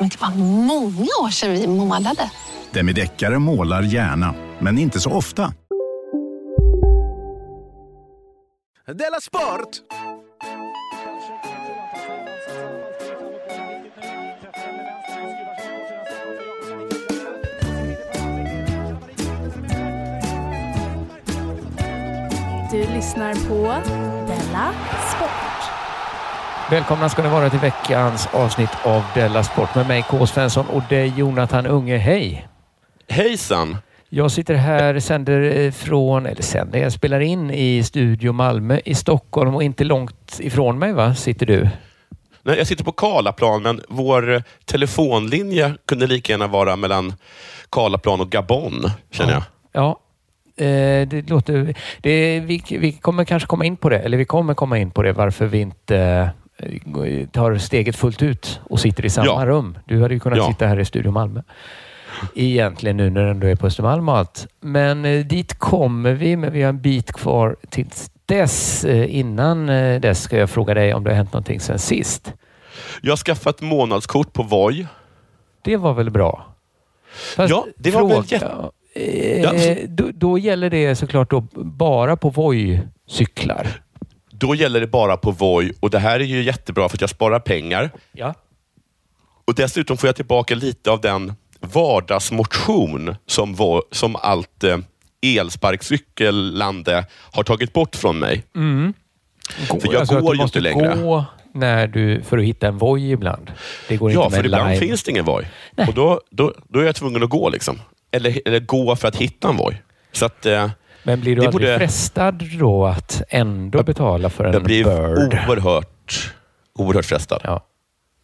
Men det var många år sedan vi målade. Demideckare målar gärna, men inte så ofta. Della Sport! Du lyssnar på Della Sport. Välkomna ska ni vara till veckans avsnitt av Della Sport med mig K. Svensson och dig Jonathan Unge. Hej! Hejsan! Jag sitter här, sänder eh, från, eller sänder, jag spelar in i Studio Malmö i Stockholm och inte långt ifrån mig va, sitter du? Nej, jag sitter på Karlaplan, men vår telefonlinje kunde lika gärna vara mellan Karlaplan och Gabon, känner jag. Ja, eh, det låter... Det, vi, vi kommer kanske komma in på det, eller vi kommer komma in på det, varför vi inte tar steget fullt ut och sitter i samma Ja. rum. Du hade ju kunnat Ja. sitta här i Studio Malmö. Egentligen nu när du ändå är på Östermalm och allt. Men eh, dit kommer vi, men vi har en bit kvar tills dess. Eh, innan eh, dess ska jag fråga dig om det har hänt någonting sen sist. Jag har skaffat månadskort på Voi. Det var väl bra? Fast Ja, det var väl jätte- Ja, då, då gäller det såklart då bara på Voi-cyklar. Då gäller det bara på Voi och det här är ju jättebra för att jag sparar pengar. Ja. Och Dessutom får jag tillbaka lite av den vardagsmotion som, Voi- som allt eh, elsparkcykellande har tagit bort från mig. Mm. Gå, För jag alltså går ju inte längre. gå när du, för att hitta en Voi ibland. Det går Ja, inte för ibland live. finns det ingen Voi. Och då, då, då är jag tvungen att gå. liksom. Eller, eller gå för att hitta en Voi. Så att, eh, Men blir du det aldrig borde- frestad då att ändå betala för en jag blir bird? oerhört, oerhört frestad. Ja,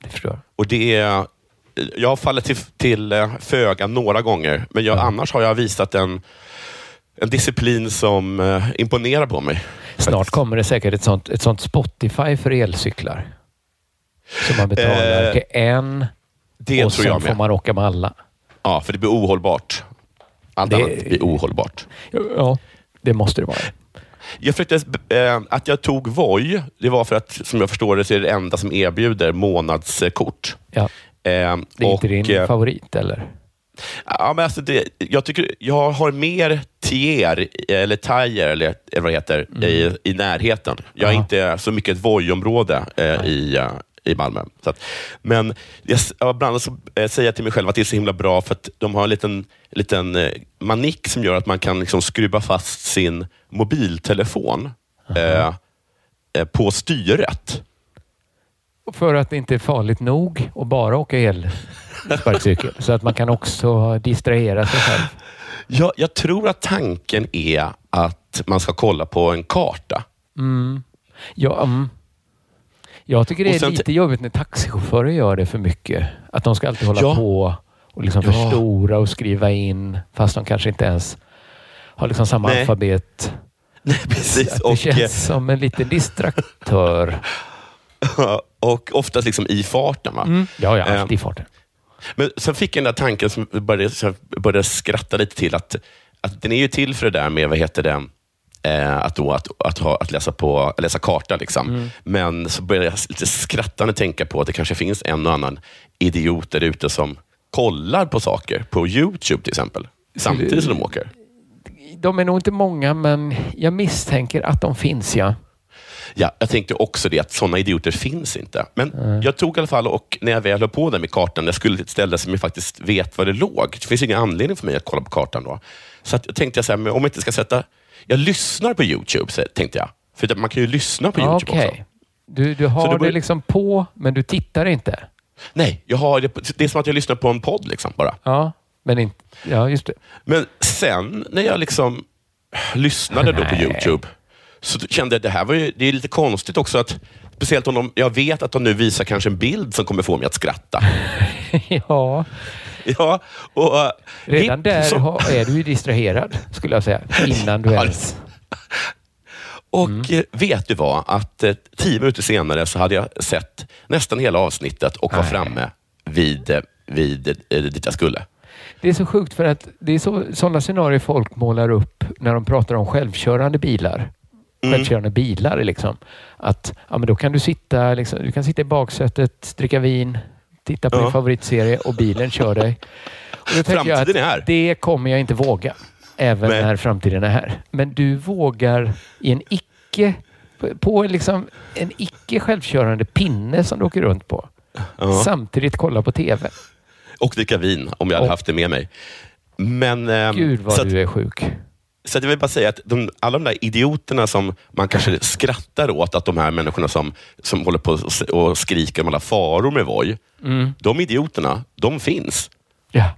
det förstår jag. Och det är, jag har fallit till, till eh, föga några gånger, men jag, Ja. annars har jag visat en, en disciplin som eh, imponerar på mig. Snart kommer det säkert ett sånt, ett sånt Spotify för elcyklar. Som man betalar Eh, till en Det och tror sen jag får med. man åka med alla. Ja, för det blir ohållbart. Allt Det- annat blir ohållbart. Ja, det måste det vara. Jag försökte, eh, att jag tog Voi, det var för att, som jag förstår det, så är det enda som erbjuder månadskort. Ja, Eh, det är inte din eh, favorit eller? Ja, men alltså det, jag, tycker, jag har mer tier, eller tire, eller, eller vad det heter, i, i närheten. Jag är inte så mycket ett Voi-område eh, i, eh, i Malmö. Så att, men jag, s- ja, ibland så eh, säger jag till mig själv att det är så himla bra för att de har en liten, liten eh, manick som gör att man kan liksom skruva fast sin mobiltelefon eh, eh, på styret. För att det inte är farligt nog att bara åka elsparkcykel. så att man kan också distrahera sig själv. Jag, jag tror att tanken är att man ska kolla på en karta. Mm. Ja, mm. Jag tycker det är lite jobbigt när taxichaufförer gör det för mycket. Att de ska alltid hålla Ja. på och liksom Ja. förstora och skriva in fast de kanske inte ens har liksom samma Nej. alfabet. Nej, precis. Att det Och, känns eh, som en liten distraktör. och oftast liksom i farten. Va? Mm. Ja, ja, Eh, alltid i farten. Men sen fick jag den där tanken som jag började, började skratta lite till. Att, att den är ju till för det där med, vad heter det, eh, att, då, att, att, ha, att läsa, på, läsa karta. Liksom. Mm. Men så började jag lite skrattande tänka på att det kanske finns en och annan idiot där ute som kollar på saker på YouTube till exempel. Samtidigt som de åker. De är nog inte många, men jag misstänker att de finns, ja. Ja, jag tänkte också det, att sådana idioter finns inte. Men jag tog i alla fall, och när jag väl höll på där med kartan, jag skulle till ett ställe som jag faktiskt vet var det låg. Det finns ingen anledning för mig att kolla på kartan då. Så att, jag tänkte jag så här, om jag inte ska sätta... Jag lyssnar på YouTube, så tänkte jag. För man kan ju lyssna på YouTube Okej. också. Du, du har det liksom på, men du tittar inte? Nej, jag har det, det är som att jag lyssnar på en podd liksom, bara. Ja, men inte... Ja, just det. Men sen när jag liksom lyssnade då på. YouTube, så kände jag att det här var ju, det är lite konstigt också att Speciellt om de, jag vet att de nu visar kanske en bild som kommer få mig att skratta. ja, Ja, och, redan där som- är du ju distraherad, skulle jag säga. Innan du ens... Och Mm. eh, vet du vad? Att eh, tio minuter senare så hade jag sett nästan hela avsnittet och var Nej. framme vid, eh, vid dit jag skulle. Det är så sjukt för att det är så, sådana scenarier folk målar upp när de pratar om självkörande bilar. Mm. Självkörande bilar liksom. Att ja, men då kan du sitta, liksom, du kan sitta i baksätet, dricka vin, titta på Ja. din favoritserie och bilen kör dig. Och då Framtiden är här. Det kommer jag inte våga. Även Nej. när framtiden är här. Men du vågar i en icke på- en liksom en icke självkörande pinne som du åker runt på. Ja. Samtidigt kolla på TV. Och dricka vin om jag hade Och- haft det med mig. Men, ehm, Gud vad så att- du är sjuk. Så att jag vill bara säga att de, alla de där idioterna som man kanske skrattar åt, att de här människorna som, som håller på och och skriker om alla faror med Voi, Mm. de idioterna, de finns. Ja.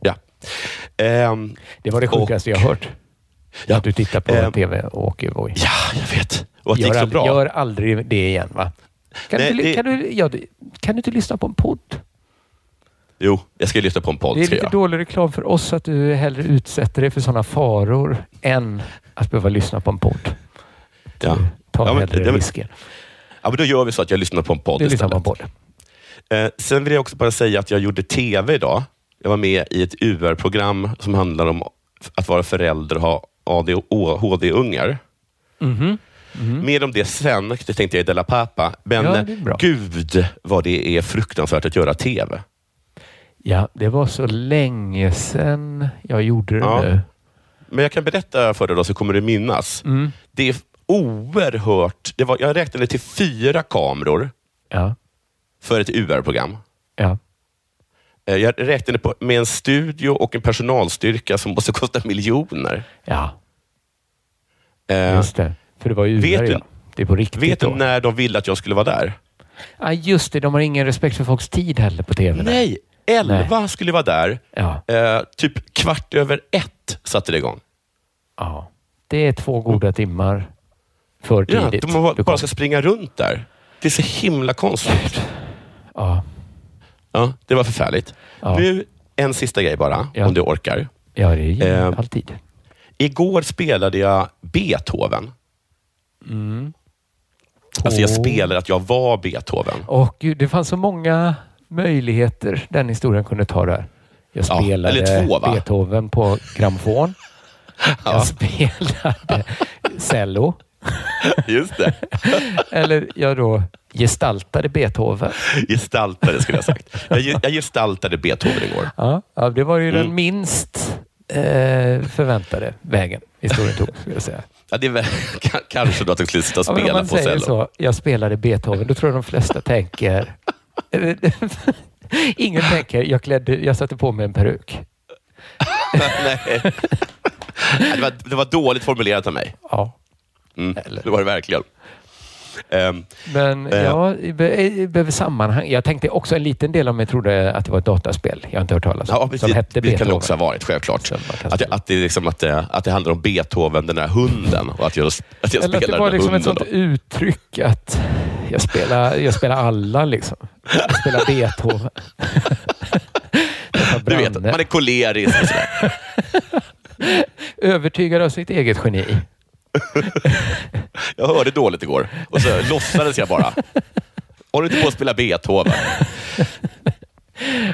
Ja. Ehm, Det var det Och- sjukaste jag hört. Ja. Att du tittar på Ehm, TV och åker Voi. ja, jag vet. Och att det Gör, gick så aldrig, bra. gör aldrig det igen va? Kan, Nej, du, det- kan, du, ja, det- kan du inte lyssna på en podd? Jo, jag ska lyssna på en podd. Det är lite dålig reklam för oss att du hellre utsätter dig för sådana faror än att behöva lyssna på en podd. Ja. Ta Ja, men- hellre men- risken. ja, men då gör vi så att jag lyssnar på en podd Du lyssnar på istället. en podd. Eh, sen vill jag också bara säga att jag gjorde TV idag. Jag var med i ett UR-program som handlar om att vara förälder och ha ADHD-ungar. Mhm. Mer om det sen, det tänkte jag i Della Pappa. Men Ja, det gud vad det är fruktansvärt att göra TV. Ja, det var så länge sedan jag gjorde det Ja. nu. Men jag kan berätta för dig då så kommer du minnas. Mm. Det är oerhört... Det var, jag räknade till fyra kameror Ja. för ett UR-program. Ja. Eh, Jag räknade på, med en studio och en personalstyrka som måste kosta miljoner. Ja, Eh, just det. För det var vet UR, du- ja. Det är på riktigt vet du då. när de ville att jag skulle vara där? Ja, just det. De har ingen respekt för folks tid heller på TV. Nej, elva skulle vara där. Ja. Eh, typ kvart över ett satte det igång. ja. Det är två goda timmar för Ja, tidigt. de bara, bara ska springa runt där. Det är så himla konstigt. Ja. Ja, det var förfärligt. Ja. Nu, en sista grej bara, Ja. om du orkar. ja, det är Eh, alltid. Igår spelade jag Beethoven. Mm. Alltså jag spelade att jag var Beethoven. Åh gud, det fanns så många möjligheter den historien kunde ta där. Jag Ja, spelade eller två? Beethoven på grammofon. Ja. Jag spelade cello. Just det. Eller jag då gestaltade Beethoven. Gestaltade skulle jag ha sagt. Jag, ge- jag gestaltade Beethoven igår. Ja, ja det var ju den Mm. minst eh, förväntade vägen historien tog, skulle jag säga. Ja, det är kanske då att du skulle sitta och Ja, men om spela man på säger cello. så, jag spelade Beethoven, då tror jag de flesta tänker... Ingen tänker, jag, klädde, jag satte på mig en peruk. Nej. Det, var, det var dåligt formulerat av mig. Ja. Mm, det var det verkligen. Ehm, Men Eh. ja, behöver sammanhang. Jag tänkte också en liten del av mig trodde att det var ett dataspel. Jag har inte hört talas om. ja, men som det, hette det kan det också ha varit, självklart. Att det, att, det liksom, att, det, att det handlar om Beethoven, den där hunden, och att jag, att jag Eller att det spelar var liksom ett sånt då. uttryck att jag spelar, jag spelar alla liksom. Jag spelar Beethoven. Du vet, man är kolerisk och sådär. Övertygad av sitt eget geni. Jag hörde dåligt igår och så låtsades jag bara. Håller inte på att spela Beethoven.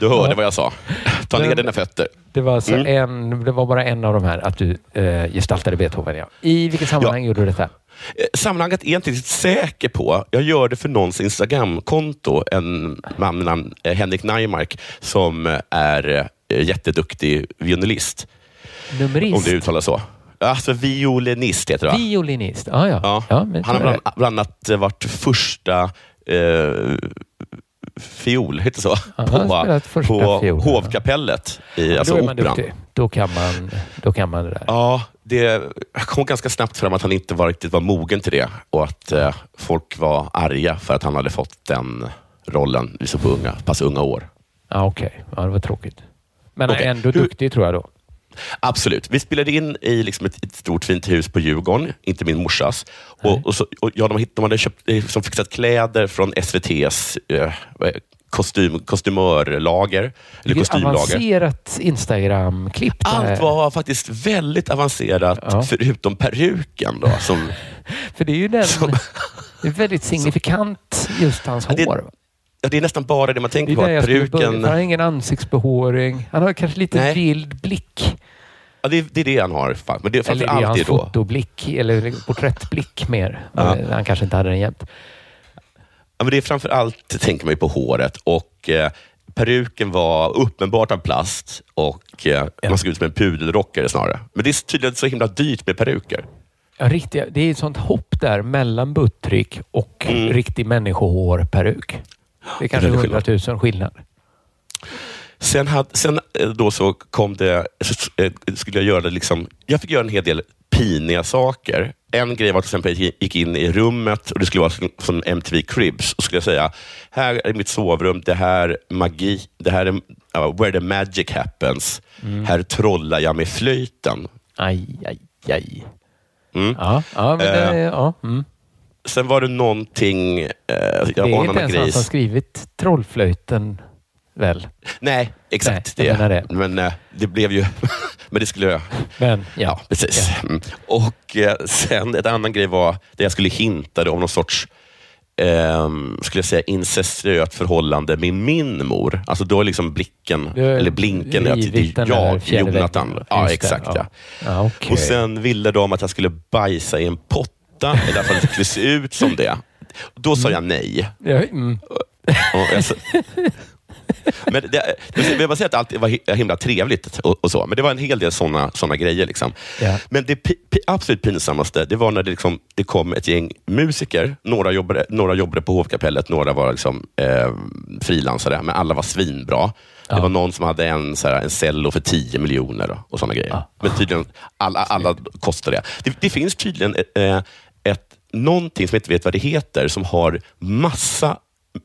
Du hörde vad jag sa. Ta ner dina fötter. Det var, alltså Mm. en, det var bara en av de här, att du eh, gestaltade Beethoven. Ja. I vilket sammanhang gjorde du detta? Eh, Sammanhanget är jag inte riktigt säker på. Jag gör det för någons Instagramkonto. En man med namn eh, Henrik Neumark som eh, är jätteduktig violinist. Nummerist? Om det uttalas så. Alltså violinist heter det va? Violinist, ah, ja. Ja. ja Han har bland, bland annat varit första eh, fiol, heter det så? första på ja. hovkapellet i alltså då är man operan. duktig. Då kan man, då kan man det där. Ja, det kom ganska snabbt fram att han inte var riktigt var mogen till det och att eh, folk var arga för att han hade fått den rollen liksom på unga, pass unga år. Ja, Okej, ja, det var tråkigt. Men är ändå Hur- duktig tror jag då. Absolut. Vi spelade in i liksom ett, ett stort fint hus på Djurgården, inte min morsas. Och, och så, och ja, de, de hade köpt, eh, liksom fixat kläder från SVTs eh, är- kostym, kostymörlager. Eller kostymlager. avancerat Instagram-klipp. Allt var faktiskt väldigt avancerat, Ja. förutom peruken. Då, som, För det är ju den... som, Det är väldigt signifikant, just hans det- hår. ja, det är nästan bara det man Det tänker är på. peruken, Han har ingen ansiktsbehåring. Han har kanske lite Nej. vild blick. Ja, det, är- det är det han har. fan. Men det är Eller det är hans då. fotoblick, eller porträttblick mer. Ja. Men Han kanske inte hade den jämt. Ja, men det är framför allt, tänker man på håret. Och eh, Peruken var uppenbart av plast och eh, man såg ut som en pudelrockare snarare. Men det är tydligen så himla dyrt med peruker. Ja, riktiga, det är ett sånt hopp där mellan buttrick och Mm. riktig människohårperuk. Det är kanske väldigt 100 000 skillnad. Sen, hade, sen eh, då så kom det, så, eh, skulle jag göra det liksom, jag fick göra en hel del piniga saker. En grej var till exempel att jag gick in i rummet och det skulle vara som, MTV Cribs. Och skulle jag säga, här är mitt sovrum, det här magi, det här är ja, where the magic happens. Här trollar jag med flöjten. Aj, aj, aj. Mm. Ja, ja, men det, ja. Mm. Sen var det någonting, jag Det är inte ens han som skrivit Trollflöjten, väl? Nej, exakt Nej, jag det. det. Men eh, det blev ju, men det skulle jag Men ja, Ja, precis. Mm. Och eh, sen ett annan grej var där jag skulle hinta om någon sorts ehm, skulle jag säga incestuöst förhållande med min mor. Alltså då är liksom blicken, har eller blinken, ja, till den där jag, Jonathan. Ja, det, exakt. Ja. ja. Ja, okej. Och sen ville de att jag skulle bajsa i en potta, eller i alla fall att det skulle se ut som det. Då sa jag nej. Ja, mm. Och jag, sa- men det, jag vill bara säga att allt var hi- himla trevligt och, och så, men det var en hel del sådana såna grejer. Liksom. Ja. Men det pi, absolut pinsammaste, det var när det, liksom, det kom ett gäng musiker. Några jobbade, några jobbade på hovkapellet, några var liksom, eh, frilansare, men alla var svinbra. Det var någon som hade en, så här, en cello för 10 miljoner och, sådana grejer. Ja. Men tydligen, alla, alla kostar det. det. Det finns tydligen eh, ett, någonting som jag inte vet vad det heter, som har massa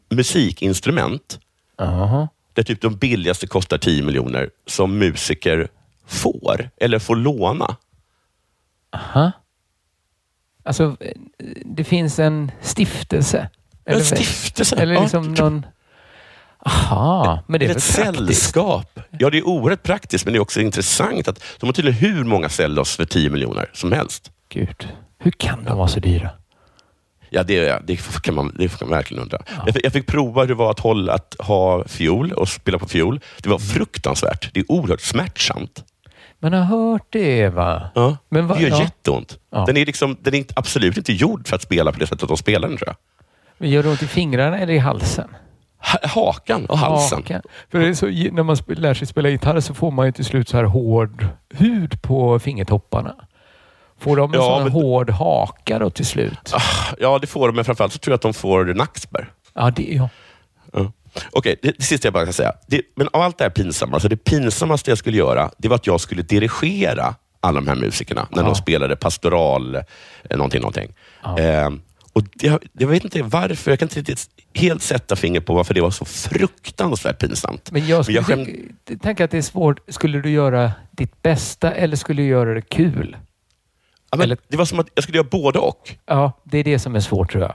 musikinstrument Jaha. där typ de billigaste kostar 10 miljoner som musiker får eller får låna. Aha. Alltså, det finns en stiftelse. En stiftelse? Eller Ja, liksom typ- någon... Aha, men det är ett väl praktiskt? sällskap. Ja, det är oerhört praktiskt, men det är också intressant att de har tydligen hur många cellos för 10 miljoner som helst. Gud, hur kan de vara så dyra? Ja, det, det, kan man, det kan man verkligen undra. Jag, fick- jag fick prova hur det var att, hålla, att ha fiol och spela på fiol. Det var fruktansvärt. Det är oerhört smärtsamt. Man har hört det va? Ja. Men vad- det gör ja. jätteont. Ja. Den är, liksom, den är inte, absolut inte gjord för att spela på det sättet de spelar den, tror jag. Men gör det ont i fingrarna eller i halsen? Ha- Hakan och halsen. Hakan. För så, när man lär sig spela gitarr så får man ju till slut så här hård hud på fingertopparna. Får de en Ja, sån men- hård haka då till slut? Ja, det får de, men framförallt så tror jag att de får nackspärr. Ja, det, ja. Ja. Okej, det, det sista jag bara kan säga. Det, men av allt det här pinsamma, alltså det pinsammaste jag skulle göra, det var att jag skulle dirigera alla de här musikerna när Ja. de spelade pastoral, eh, någonting, någonting. Ja. Eh, och det, jag vet inte varför, jag kan inte riktigt helt sätta finger på varför det var så fruktansvärt pinsamt. Men jag skulle jag skäm- tänk- tänka att det är svårt. Skulle du göra ditt bästa eller skulle du göra det kul? Ja, men eller- Det var som att jag skulle göra både och. Ja, det är det som är svårt tror jag.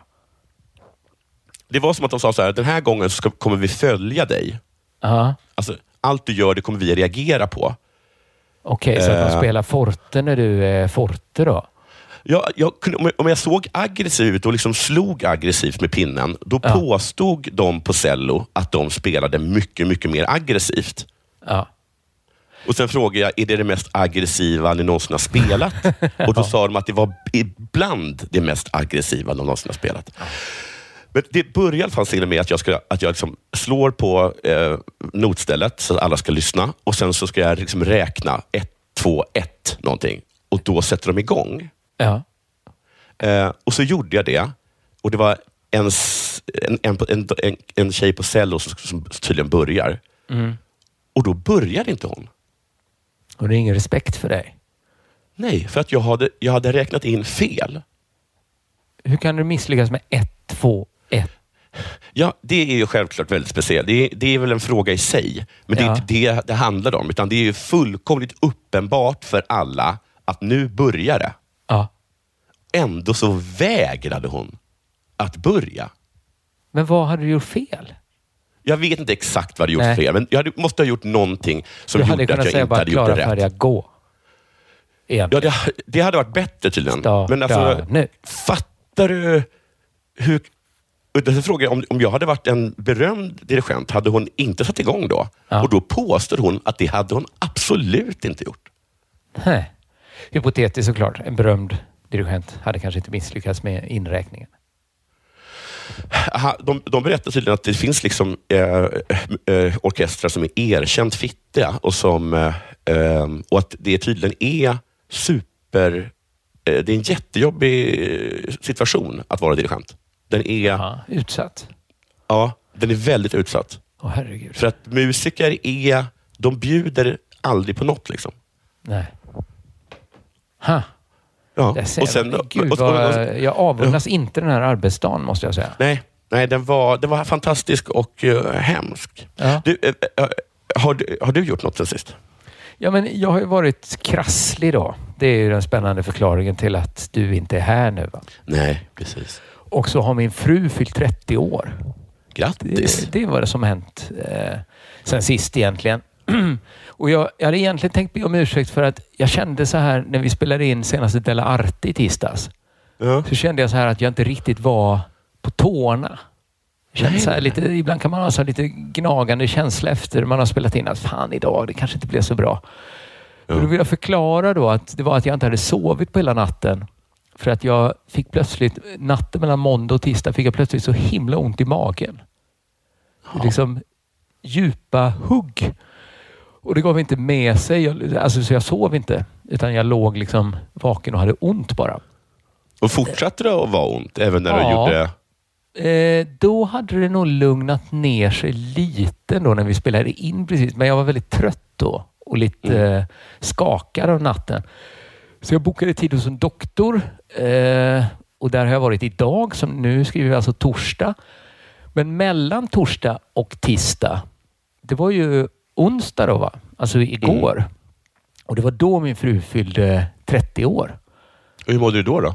Det var som att de sa så här, den här gången så ska, kommer vi följa dig. Ja, Alltså, allt du gör, det kommer vi reagera på. Okej, så att de Eh. spelar Forte när du är Forte då? Om jag- om jag såg aggressiv ut och liksom slog aggressivt med pinnen, då Ja. påstod de på cello att de spelade mycket, mycket mer aggressivt. Ja. Och Sen frågade jag, är det det mest aggressiva ni någonsin har spelat? Och Då sa de att det var ibland det mest aggressiva de någonsin har spelat. Men det börjar i alla fall till med att jag, ska, att jag liksom slår på eh, notstället så att alla ska lyssna och sen så ska jag liksom räkna ett, två, ett någonting. och då sätter de igång. Ja. Eh, och så gjorde jag det. Och det var en, en, en, en, en tjej på cello som, som tydligen börjar. Mm. Och då började inte hon. Och det är ingen respekt för dig. Nej, för att jag hade, jag hade räknat in fel. Hur kan du misslyckas med ett, två, ett? Ja, det är ju självklart väldigt speciellt. Det är, det är väl en fråga i sig. Men det är Ja. inte det det handlar om. Utan det är ju fullkomligt uppenbart för alla att nu börjar det. Ja. Ändå så vägrade hon att börja. Men vad hade du gjort fel? Jag vet inte exakt vad jag gjort Nej. fel, men jag hade, måste ha gjort någonting som du gjorde att jag inte bara hade gjort det rätt. färdiga, gå. Ja, det, det hade varit bättre tydligen. Starta Men alltså, nu. fattar du hur... Därför frågar jag, om, om jag hade varit en berömd dirigent, hade hon inte satt igång då? Ja. Och då påstår hon att det hade hon absolut inte gjort. Nej. Hypotetiskt såklart. En berömd dirigent hade kanske inte misslyckats med inräkningen. De, de berättar tydligen att det finns liksom eh, eh, orkestrar som är erkänt fittiga och, som, eh, eh, och att det tydligen är super... Eh, det är en jättejobbig situation att vara dirigent. Den är, Ja, utsatt. ja, den är väldigt utsatt. Åh herregud. För att musiker är, de bjuder aldrig på något. Liksom. Nej. Ha. Ja. Och sen, Gud, och- och- och- vad, jag avundas inte den här arbetsdagen måste jag säga. nej, nej den, var, den var fantastisk och uh, hemsk. Ja. Du, eh, har, du, har du gjort något sen sist? Ja, men jag har ju varit krasslig då. Det är ju den spännande förklaringen till att du inte är här nu. Va? Nej, precis. Och så har min fru fyllt 30 år. Grattis. Det, det var det som hänt eh, sen sist egentligen. Och jag, jag hade egentligen tänkt be om ursäkt för att jag kände så här när vi spelade in senaste Della Arte i tisdags. Ja. Så kände jag så här att jag inte riktigt var på tårna. Kände så här lite, ibland kan man ha så lite gnagande känsla efter man har spelat in att fan idag, det kanske inte blev så bra. Och då vill jag förklara då att det var att jag inte hade sovit på hela natten. För att jag fick plötsligt, natten mellan måndag och tisdag fick jag plötsligt så himla ont i magen. Liksom djupa hugg. Och det gav inte med sig. Jag, alltså, så jag sov inte. Utan jag låg liksom vaken och hade ont bara. Och fortsatte det att vara ont även när du Ja. gjorde... Eh, då hade det nog lugnat ner sig lite då när vi spelade in precis. Men jag var väldigt trött då och lite eh, skakad av natten. Så jag bokade tid hos en doktor eh, och där har jag varit idag. Som nu skriver vi alltså torsdag. Men mellan torsdag och tisdag, det var ju onsdag då va? Alltså igår. Och det var då min fru fyllde 30 år. Och hur mådde du då? då?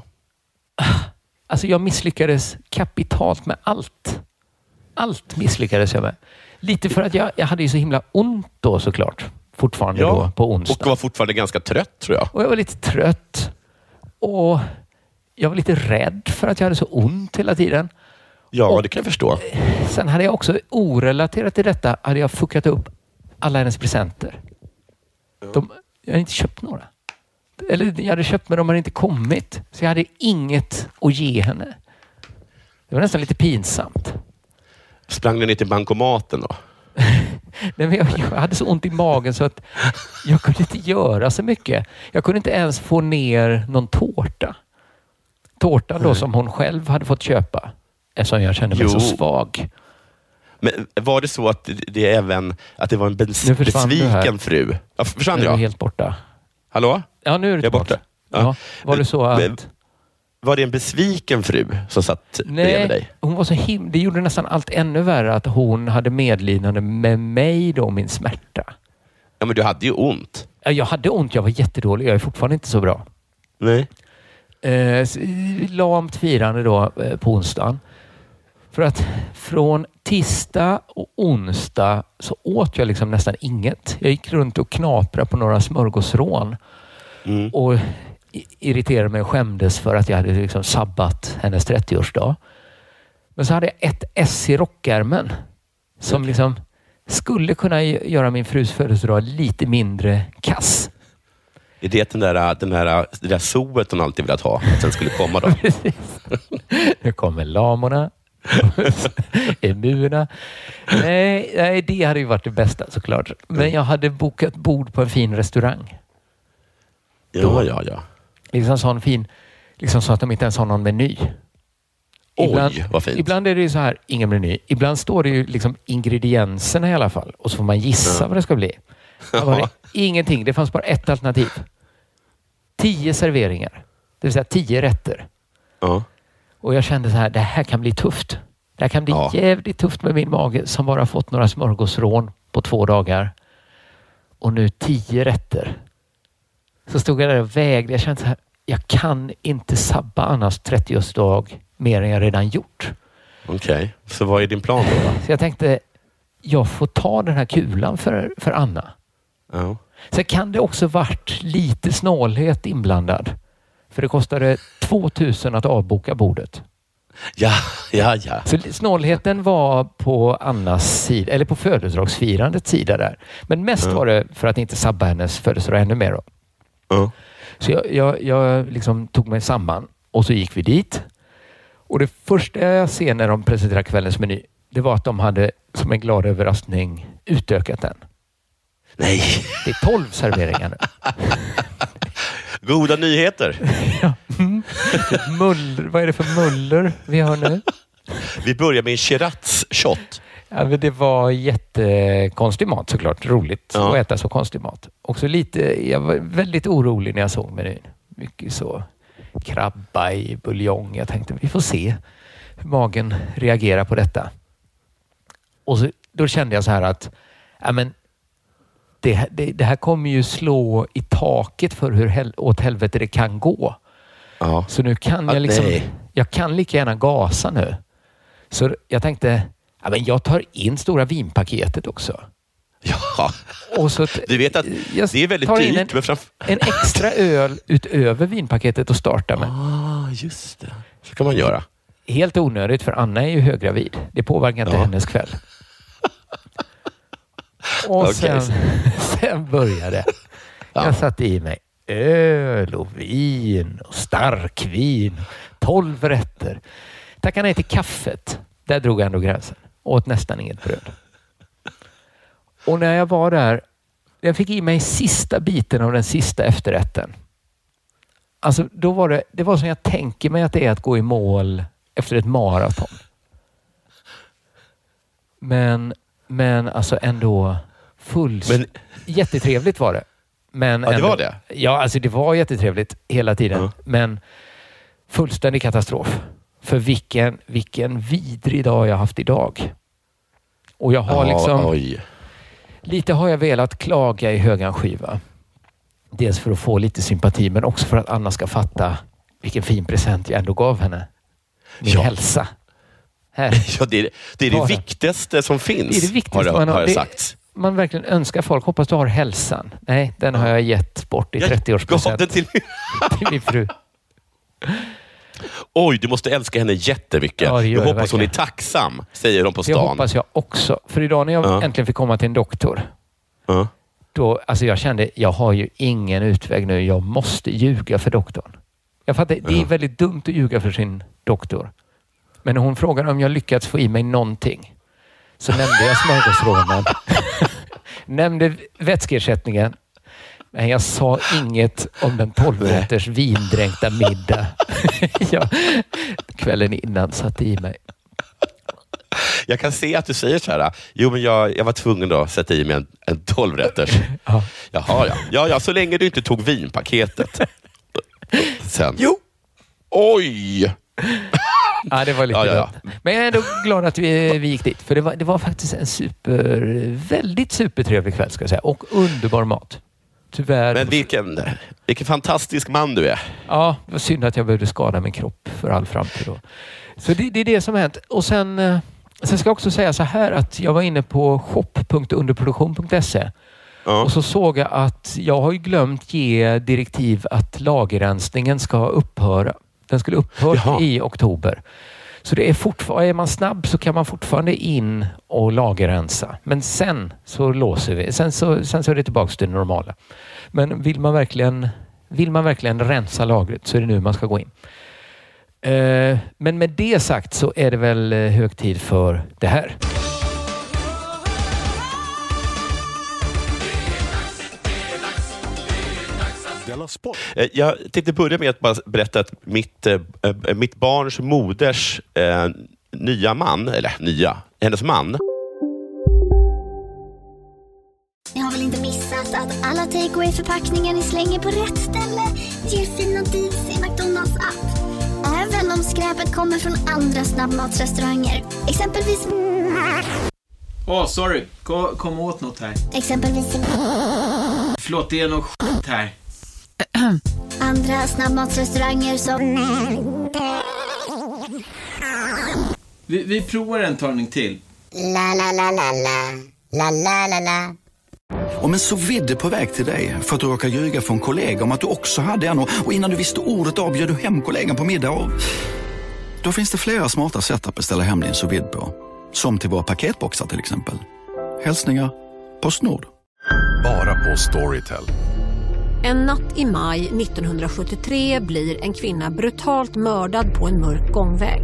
Alltså jag misslyckades kapitalt med allt. Allt misslyckades jag med. Lite för att jag, jag hade ju så himla ont då såklart. Fortfarande då på onsdag. Och var fortfarande ganska trött tror jag. Och jag var lite trött. Och jag var lite rädd för att jag hade så ont hela tiden. Ja, Och- det kan jag förstå. Sen hade jag också orelaterat till detta hade jag fuckat upp alla hennes presenter. De, jag hade inte köpt några. Eller jag hade köpt men de hade inte kommit. Så jag hade inget att ge henne. Det var nästan lite pinsamt. Sprang du ner till bankomaten då? Nej, men jag, jag hade så ont i magen så att jag kunde inte göra så mycket. Jag kunde inte ens få ner någon tårta. Tårtan då som hon själv hade fått köpa. Eftersom jag kände mig Jo. så svag. Men var det så att det, även att det var en bes, Nu besviken fru? Ja, försvann Nu är du jag? helt borta. Hallå? Ja, nu är du Jag borta. Ja. Var det så Men- att... Var det en besviken fru som satt bredvid Nej, dig? hon var så him det gjorde nästan allt ännu värre att hon hade medlidande med mig då, min smärta. Ja, men du hade ju ont. Ja, Jag hade ont, jag var jättedålig. Jag är fortfarande inte så bra. Nej. Eh, lamt firande då eh, på onsdagen. För att från tisdag och onsdag så åt jag liksom nästan inget. Jag gick runt och knaprade på några smörgåsrån Mm. och irriterade mig och skämdes för att jag hade liksom sabbat hennes 30-årsdag. Men så hade jag ett S i rockärmen som liksom skulle kunna göra min frus födelsedag lite mindre kass. Är det den där, den där, det där zooet hon alltid velat ha? Att den skulle komma då? Precis. Nu kommer lamorna. Emuerna. Nej, nej, det hade ju varit det bästa såklart. Men jag hade bokat bord på en fin restaurang. Ja, ja, ja. Liksom sån fin, liksom så att de inte ens har någon meny. Oj, vad fint. Ibland är det ju så här, ingen meny. Ibland står det ju liksom ingredienserna i alla fall och så får man gissa Ja. vad det ska bli. Var det ingenting. Det fanns bara ett alternativ. Tio serveringar. Det vill säga tio rätter. Ja. Och jag kände så här, det här kan bli tufft. Det här kan bli Ja. jävligt tufft med min mage som bara fått några smörgåsrån på två dagar. Och nu tio rätter. Så stod jag där och vägde. Jag kände så här, jag kan inte sabba Annas 30-årsdag mer än jag redan gjort. Okej, så vad är din plan då? Så jag tänkte, jag får ta den här kulan för, för Anna. Ja. Sen kan det också varit lite snålhet inblandad. För det kostade 2000 att avboka bordet. Ja, ja, ja. Så snålheten var på Annas sida, eller på födelsedagsfirandets sida där. Men mest Ja. var det för att inte sabba hennes födelsedag ännu mer. Då. Ja. Så jag, jag, jag liksom tog mig samman och så gick vi dit. Och det första jag ser när de presenterar kvällens meny, det var att de hade som en glad överraskning utökat den. Nej, Det är 12 serveringar nu. goda nyheter. Ja. Mm. Muller, vad är det för muller vi har nu? Vi börjar med en Shiraz-shot. Ja, det var jättekonstig mat såklart. Roligt Ja. att äta så konstig mat. Också lite, jag var väldigt orolig när jag såg menyn. Mycket så krabba i buljong. Jag tänkte vi får se hur magen reagerar på detta. Och så, då kände jag så här att ja, men det, det, det här kommer ju slå i taket för hur hel, åt helvete det kan gå. Ja. Så nu kan jag liksom, nej. jag kan lika gärna gasa nu. Så jag tänkte, ja, men jag tar in stora vinpaketet också. ja. Och så Du vet att det är väldigt dyrt, men En, framför... en extra öl utöver vinpaketet att starta med. Ah, just det. Så kan man göra. Helt onödigt för Anna är ju höggravid. Det påverkar inte Ja. hennes kväll. Och sen, sen började Ja. Jag satte i mig öl och vin och starkvin. Tolv rätter. Tackade nej till kaffet. Där drog jag ändå gränsen. Åt nästan inget bröd. Och när jag var där, jag fick i mig sista biten av den sista efterrätten. Alltså, då var det, det var som jag tänker mig att det är att gå i mål efter ett maraton. Men, men alltså ändå full... Men- Jättetrevligt var det. Men Ja, det ändå, var det? Ja, alltså det var jättetrevligt hela tiden. Ja. Men fullständig katastrof. För vilken, vilken vidrig dag jag haft idag. Och jag har Ja, liksom... Oj. Lite har jag velat klaga i högan skiva. Dels för att få lite sympati, men också för att Anna ska fatta vilken fin present jag ändå gav henne. Min Ja. hälsa. Här. Ja, det, är, det är det viktigaste som finns, Det är det viktigaste har, man det, har. Det- jag sagt. Man verkligen önskar folk. Hoppas du har hälsan. Nej, den har jag gett bort i Jag gav 30-årspresent den till... till min fru. Oj, du måste älska henne jättemycket. Ja, det jag hoppas hon är verkligen. tacksam, säger de på Det stan. hoppas jag också. För idag när jag Ja. äntligen fick komma till en doktor, Ja. då, alltså jag kände, jag har ju ingen utväg nu. Jag måste ljuga för doktorn. Jag fattar, det är väldigt dumt att ljuga för sin doktor. Men när hon frågade om jag lyckats få i mig någonting så nämnde jag smörgåsrånen. nämnde vätskeersättningen. Men jag sa inget om den 12-rätters vindränkta middag jag kvällen innan satte i mig. Jag kan se att du säger så här, jo men jag, jag var tvungen då att sätta i mig en, en tolvrätters. Ja. Jaha, ja. ja. Ja, så länge du inte tog vinpaketet. Sen. Jo! Oj! Ja, det var lite Ja, ja, ja. Men jag är ändå glad att vi, vi gick dit. För det var, det var faktiskt en super, väldigt supertrevlig kväll ska jag säga. Och underbar mat. Tyvärr. Men vilken, vilken fantastisk man du är. Ja, det var synd att jag behövde skada min kropp för all framtid. Då. Så det, det är det som har hänt. Och sen, eh, sen ska jag också säga så här att jag var inne på shop.underproduktion.se Ja. och så såg jag att jag har glömt ge direktiv att lagerrensningen ska upphöra. Den skulle upphöra Jaha. i oktober. Så det är fortfarande, är man snabb så kan man fortfarande in och lagerrensa. Men sen så låser vi. Sen så, sen så är det tillbaka till det normala. Men vill man verkligen, vill man verkligen rensa lagret så är det nu man ska gå in. Eh, Men med det sagt så är det väl eh, hög tid för det här. Sport. Eh, Jag tänkte börja med att bara berätta att mitt, eh, eh, mitt barns moders eh, nya man, eller nya, hennes man, Ni har väl inte missat att alla takeaway förpackningar ni slänger på rätt ställe ger fina deals i McDonalds app. Även om skräpet kommer från andra snabbmatsrestauranger. Exempelvis... Åh, sorry. Kom, kom åt något här. Exempelvis... Förlåt, det är något skit här. Andra snabbmatsrestauranger som... Vi, vi provar en talning till. La, la, la, la, la. La, la, la, la. Om en så vidde på väg till dig för att du råkar ljuga från kollega om att du också hade en och innan du visste ordet av du hem kollegan på middag och... Då finns det flera smarta sätt att beställa hem din sous på. Som till våra paketboxar till exempel. Hälsningar Postnord. Bara på Storytel. En natt i maj 1973 blir en kvinna brutalt mördad på en mörk gångväg.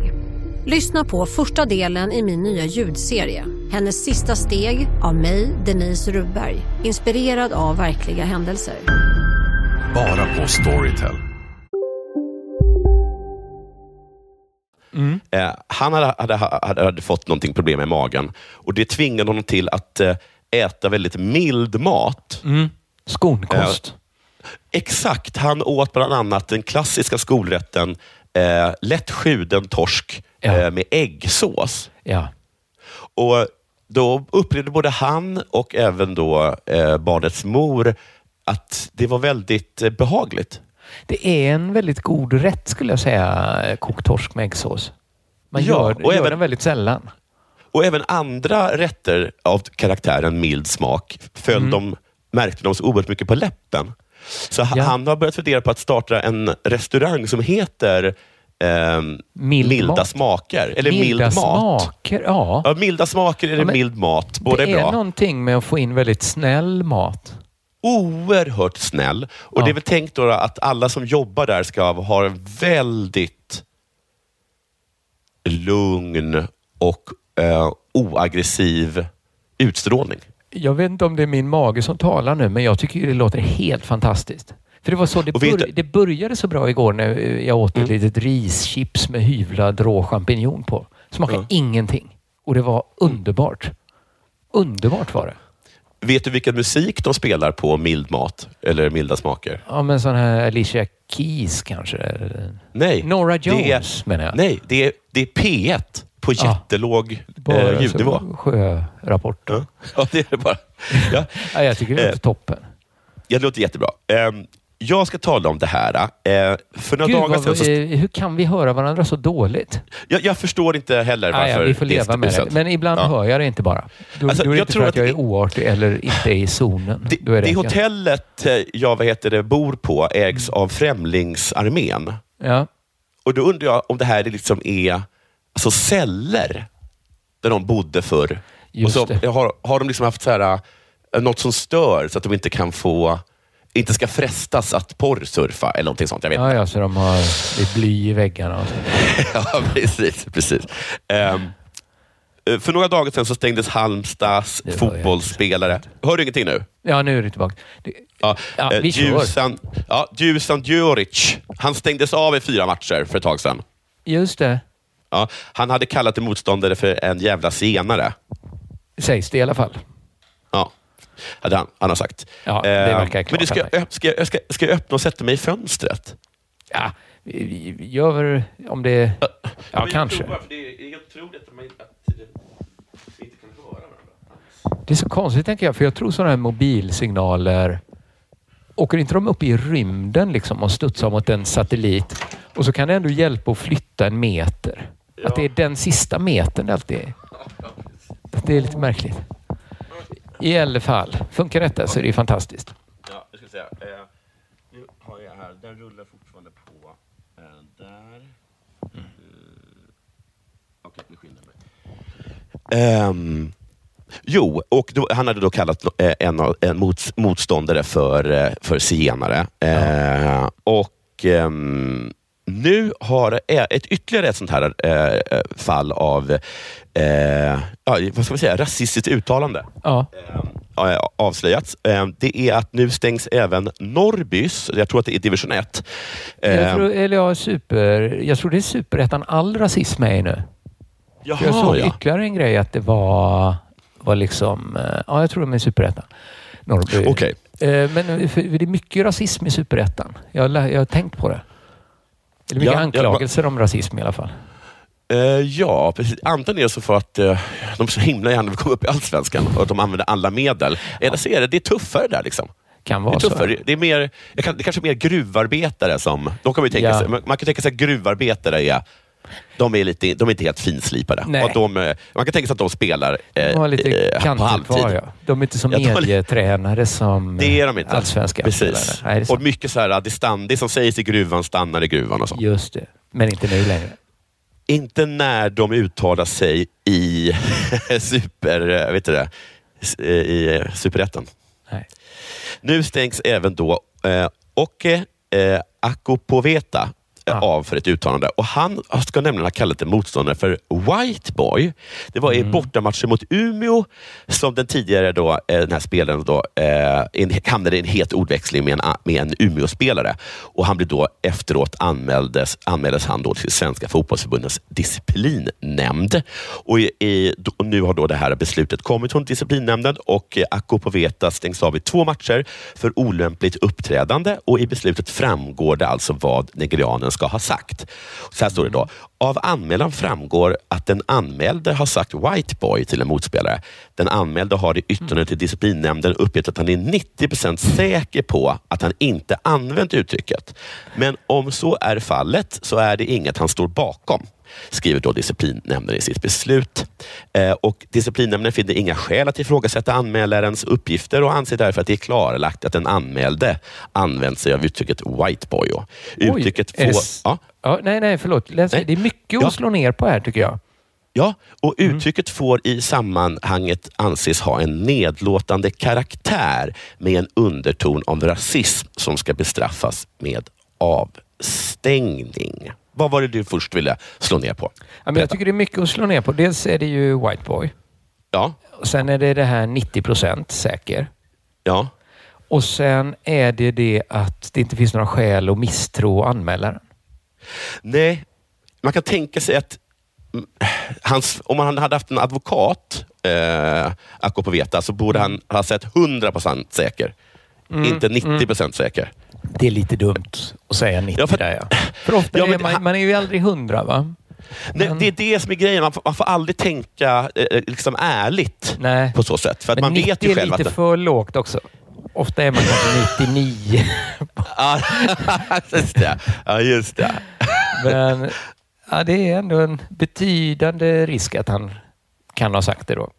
Lyssna på första delen i min nya ljudserie. Hennes sista steg av mig, Denise Rubberg. Inspirerad av verkliga händelser. Bara på Storytel. Eh, han hade, hade, hade, hade fått någonting problem med magen och det tvingade honom till att eh, äta väldigt mild mat. Mm. Skonkost. Eh, exakt. Han åt bland annat den klassiska skolrätten eh, lätt skjuden torsk eh, med äggsås. Ja. Och Då upplevde både han och även då eh, barnets mor att det var väldigt eh, behagligt. Det är en väldigt god rätt skulle jag säga, kokt torsk med äggsås. Man Ja, gör, och gör även- den väldigt sällan. Och även andra rätter av karaktären mild smak föll Mm. de, märkte de så oerhört mycket på läppen. Så ha- han har börjat fundera på att starta en restaurang som heter ehm, Mild Milda mat. smaker. Eller Milda mild mat. smaker, ja. Ja, milda smaker eller Ja, mild mat. Båda det är är bra. någonting med att få in väldigt snäll mat. Oerhört snäll. Och Det är väl tänkt då att alla som jobbar där ska ha en väldigt lugn och eh, oaggressiv utstrålning. Jag vet inte om det är min mage som talar nu, men jag tycker det låter helt fantastiskt. För det var så, det, bör, det började så bra igår när jag åt ett litet rischips med hyvlad rå champinjon på. Smakade Ja. ingenting. Och det var underbart. Underbart var det. Vet du vilken musik de spelar på mild mat? Eller milda smaker? Ja, men sån här Alicia Keys kanske? Nej. Nora det är- Jones menar jag. Nej, det är, det är P1 på Ja. jättelåg Bara eh, ljudnivå. Sjörapport. Ja. ja, det är det bara. Ja. Ja, jag tycker det låter Eh, toppen. Ja, det låter jättebra. Ehm, jag ska tala om det här. Eh, för några Gud, dagar sedan... Så, eh, hur kan vi höra varandra så dåligt? jag, jag förstår inte heller Ah, varför ja, vi får det leva med det. Men ibland Ja. hör jag det inte bara. Då, Alltså, då är det jag inte tror för att att jag är det- oartig eller inte är i zonen. Det, det, det hotellet eh, jag vad heter det, bor på ägs av Främlingsarmén. Ja. Och då undrar jag om det här liksom är alltså celler där de bodde förr. Just och så det. Har, har de liksom haft så här, eh, något som stör så att de inte kan få inte ska frestas att porrsurfa eller någonting sånt. Jag vet Ja, ja, så de har det är bly i väggarna. Och så. ja, precis. precis. Eh, för några dagar sedan så stängdes Halmstads fotbollsspelare... Hör du ingenting nu? Ja, nu är det tillbaka. Det, Ja, Ja, eh, vi. Dusan, ja, Dusan Djuric. Han stängdes av i fyra matcher för ett tag sedan. just det. Ja, han hade kallat en motståndare för en jävla senare. Sägs det i alla fall. Ja, hade han, han har sagt. Ja, det Eh, verkar Men klart det ska, för mig. jag, ska, jag, ska, ska jag öppna och sätta mig i fönstret? Ja, vi, gör om det... Ja, kanske. det är att, man, att vi inte kan höra varandra. Det är så konstigt tänker jag, för jag tror sådana här mobilsignaler Åker inte de upp i rymden liksom och studsar mot en satellit och så kan det ändå hjälpa att flytta en meter? Att det är den sista metern det alltid är. Det är lite märkligt. I alla fall, funkar detta så är det ju fantastiskt. Ja, jag ska säga. Eh, nu har jag här, den rullar fortfarande på. Eh, där. Mm. Okej, nu skyndar jag mig. Ehm, jo, och då, han hade då kallat eh, en, av- en mot, motståndare för, eh, för zigenare. Eh, Och ehm, nu har eh, ett ytterligare ett sånt här eh, fall av eh, vad ska man säga, rasistiskt uttalande Ja. eh, avslöjats. Eh, det är att nu stängs även Norrbys, jag tror att det är division 1. Jag Eh, tror, eller ja, super, jag tror det är superettan all rasism är nu. Jaha, För jag såg ja. ytterligare en grej att det var, var liksom, eh, ja jag tror de är superettan. Norrby. Eh, Men för det är mycket rasism i superettan. Jag, jag har tänkt på det. Det är mycket Ja, ja, anklagelser om rasism i alla fall. Eh, ja, precis. Antagligen är det så för att eh, de så himla gärna vill komma upp i Allsvenskan och att de använder alla medel. Eller så är det, det är tuffare där. Liksom. Kan Det, vara är så. det är mer, det kanske är mer gruvarbetare som... De kan man, tänka Ja. sig, man kan tänka sig att gruvarbetare är de är, lite, de är inte helt finslipade. Nej. Och de, eh, man kan tänka sig att de spelar eh, De lite eh, på halvtid. kvar. Ja. De är inte som Ja, de har- medietränare som Det är de inte. allsvenska Precis. Nej, sant. och mycket så här, det, stand, det som sägs i gruvan stannar i gruvan och så. Just det. Men inte nu längre. Inte när de uttalar sig i super, eh, vet du det, eh, i eh, superettan. Nu stängs även då eh, Oke eh, Akupoveta eh, av för ett uttalande. Och Han ska nämligen ha kallat en motståndare för White Boy. Det var i bortamatchen mot Umeå som den tidigare då, eh, den här spelaren då, eh, hamnade i en het ordväxling med en, med en Umeå-spelare. Och han blev då efteråt anmäldes, anmäldes han då till Svenska fotbollsförbundets disciplinnämnd. Och, i, i, och nu har då det här beslutet kommit från disciplinnämnden och eh, Akupoveta stängs av i två matcher för olämpligt uppträdande och i beslutet framgår det alltså vad nigerianen ska ha sagt. Så här står det då. Av anmälan framgår att den anmälde har sagt white boy till en motspelare. Den anmälde har i yttrandet till disciplinnämnden uppgett att han är 90% säker på att han inte använt uttrycket. Men om så är fallet så är det inget han står bakom skriver då disciplinnämnden i sitt beslut. Eh, och disciplinnämnden finner inga skäl att ifrågasätta anmälarens uppgifter och anser därför att det är klarlagt att den anmälde använt sig av uttrycket white boy. Och Oj, uttrycket det får... Ja, Ja, nej, nej, förlåt. Läs, Nej. Det är mycket Ja. att slå ner på här tycker jag. Ja, och Mm. uttrycket får i sammanhanget anses ha en nedlåtande karaktär med en underton av rasism som ska bestraffas med avstängning. Vad var det du först ville slå ner på? Ja, men jag tycker det är mycket att slå ner på. Dels är det ju White Boy. Ja, Och sen är det det här 90 procent säker. ja. Och sen är det det att det inte finns några skäl att misstro anmälaren. Nej, man kan tänka sig att hans, om han hade haft en advokat, eh, Akupoveta, så borde han ha sett 100% säker. Mm, Inte 90% säker. Det är lite dumt att säga 90 Ja, för- där ja. För ofta Ja, är men man, han- man är ju aldrig hundra va? Nej, det är det som är grejen. Man får, man får aldrig tänka eh, liksom ärligt Nej. på så sätt. För att Men man 90 vet ju är själv lite att... för lågt också. Ofta är man kanske 99. Ja, just det. Ja, just det. Men ja, det är ändå en betydande risk att han kan ha sagt det då.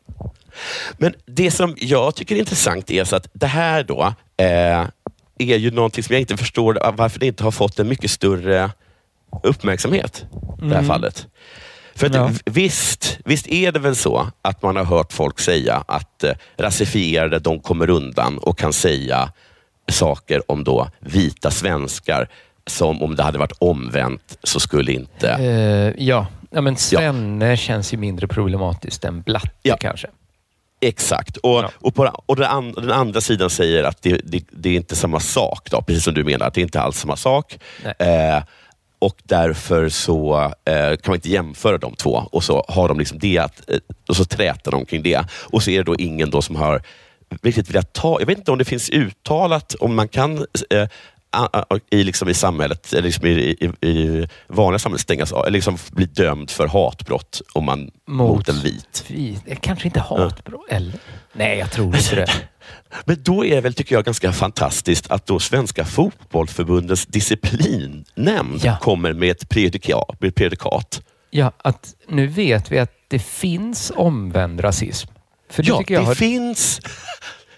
Men det som jag tycker är intressant är så att det här då eh, är ju någonting som jag inte förstår varför det inte har fått en mycket större uppmärksamhet. Det här Mm. fallet. För att Ja. visst, visst är det väl så att man har hört folk säga att eh, rasifierade de kommer undan och kan säga saker om då vita svenskar som om det hade varit omvänt så skulle inte... Eh, ja. ja, men Svenne känns ju mindre problematiskt än Blatte Ja. kanske. Exakt. Och, och, på, och den, an, den andra sidan säger att det, det, det är inte samma sak. Då, precis som du menar, att det är inte alls samma sak. Eh, och därför så eh, kan man inte jämföra de två. Och så har de liksom det att, eh, och så träter de kring det. Och så är det då ingen då som har riktigt velat ta... Jag vet inte om det finns uttalat, om man kan eh, i, liksom i samhället, liksom i, i, i vanliga samhället stängas av, eller liksom bli dömd för hatbrott om man, mot, en vit. Vi, det är kanske inte hatbrott, eller? Nej, jag tror inte det. Men då är det väl, tycker jag, ganska fantastiskt att då Svenska fotbollförbundets disciplinnämnd Ja. kommer med ett. Med predikat. Ja, att nu vet vi att det finns omvänd rasism. För det ja, det, har, finns,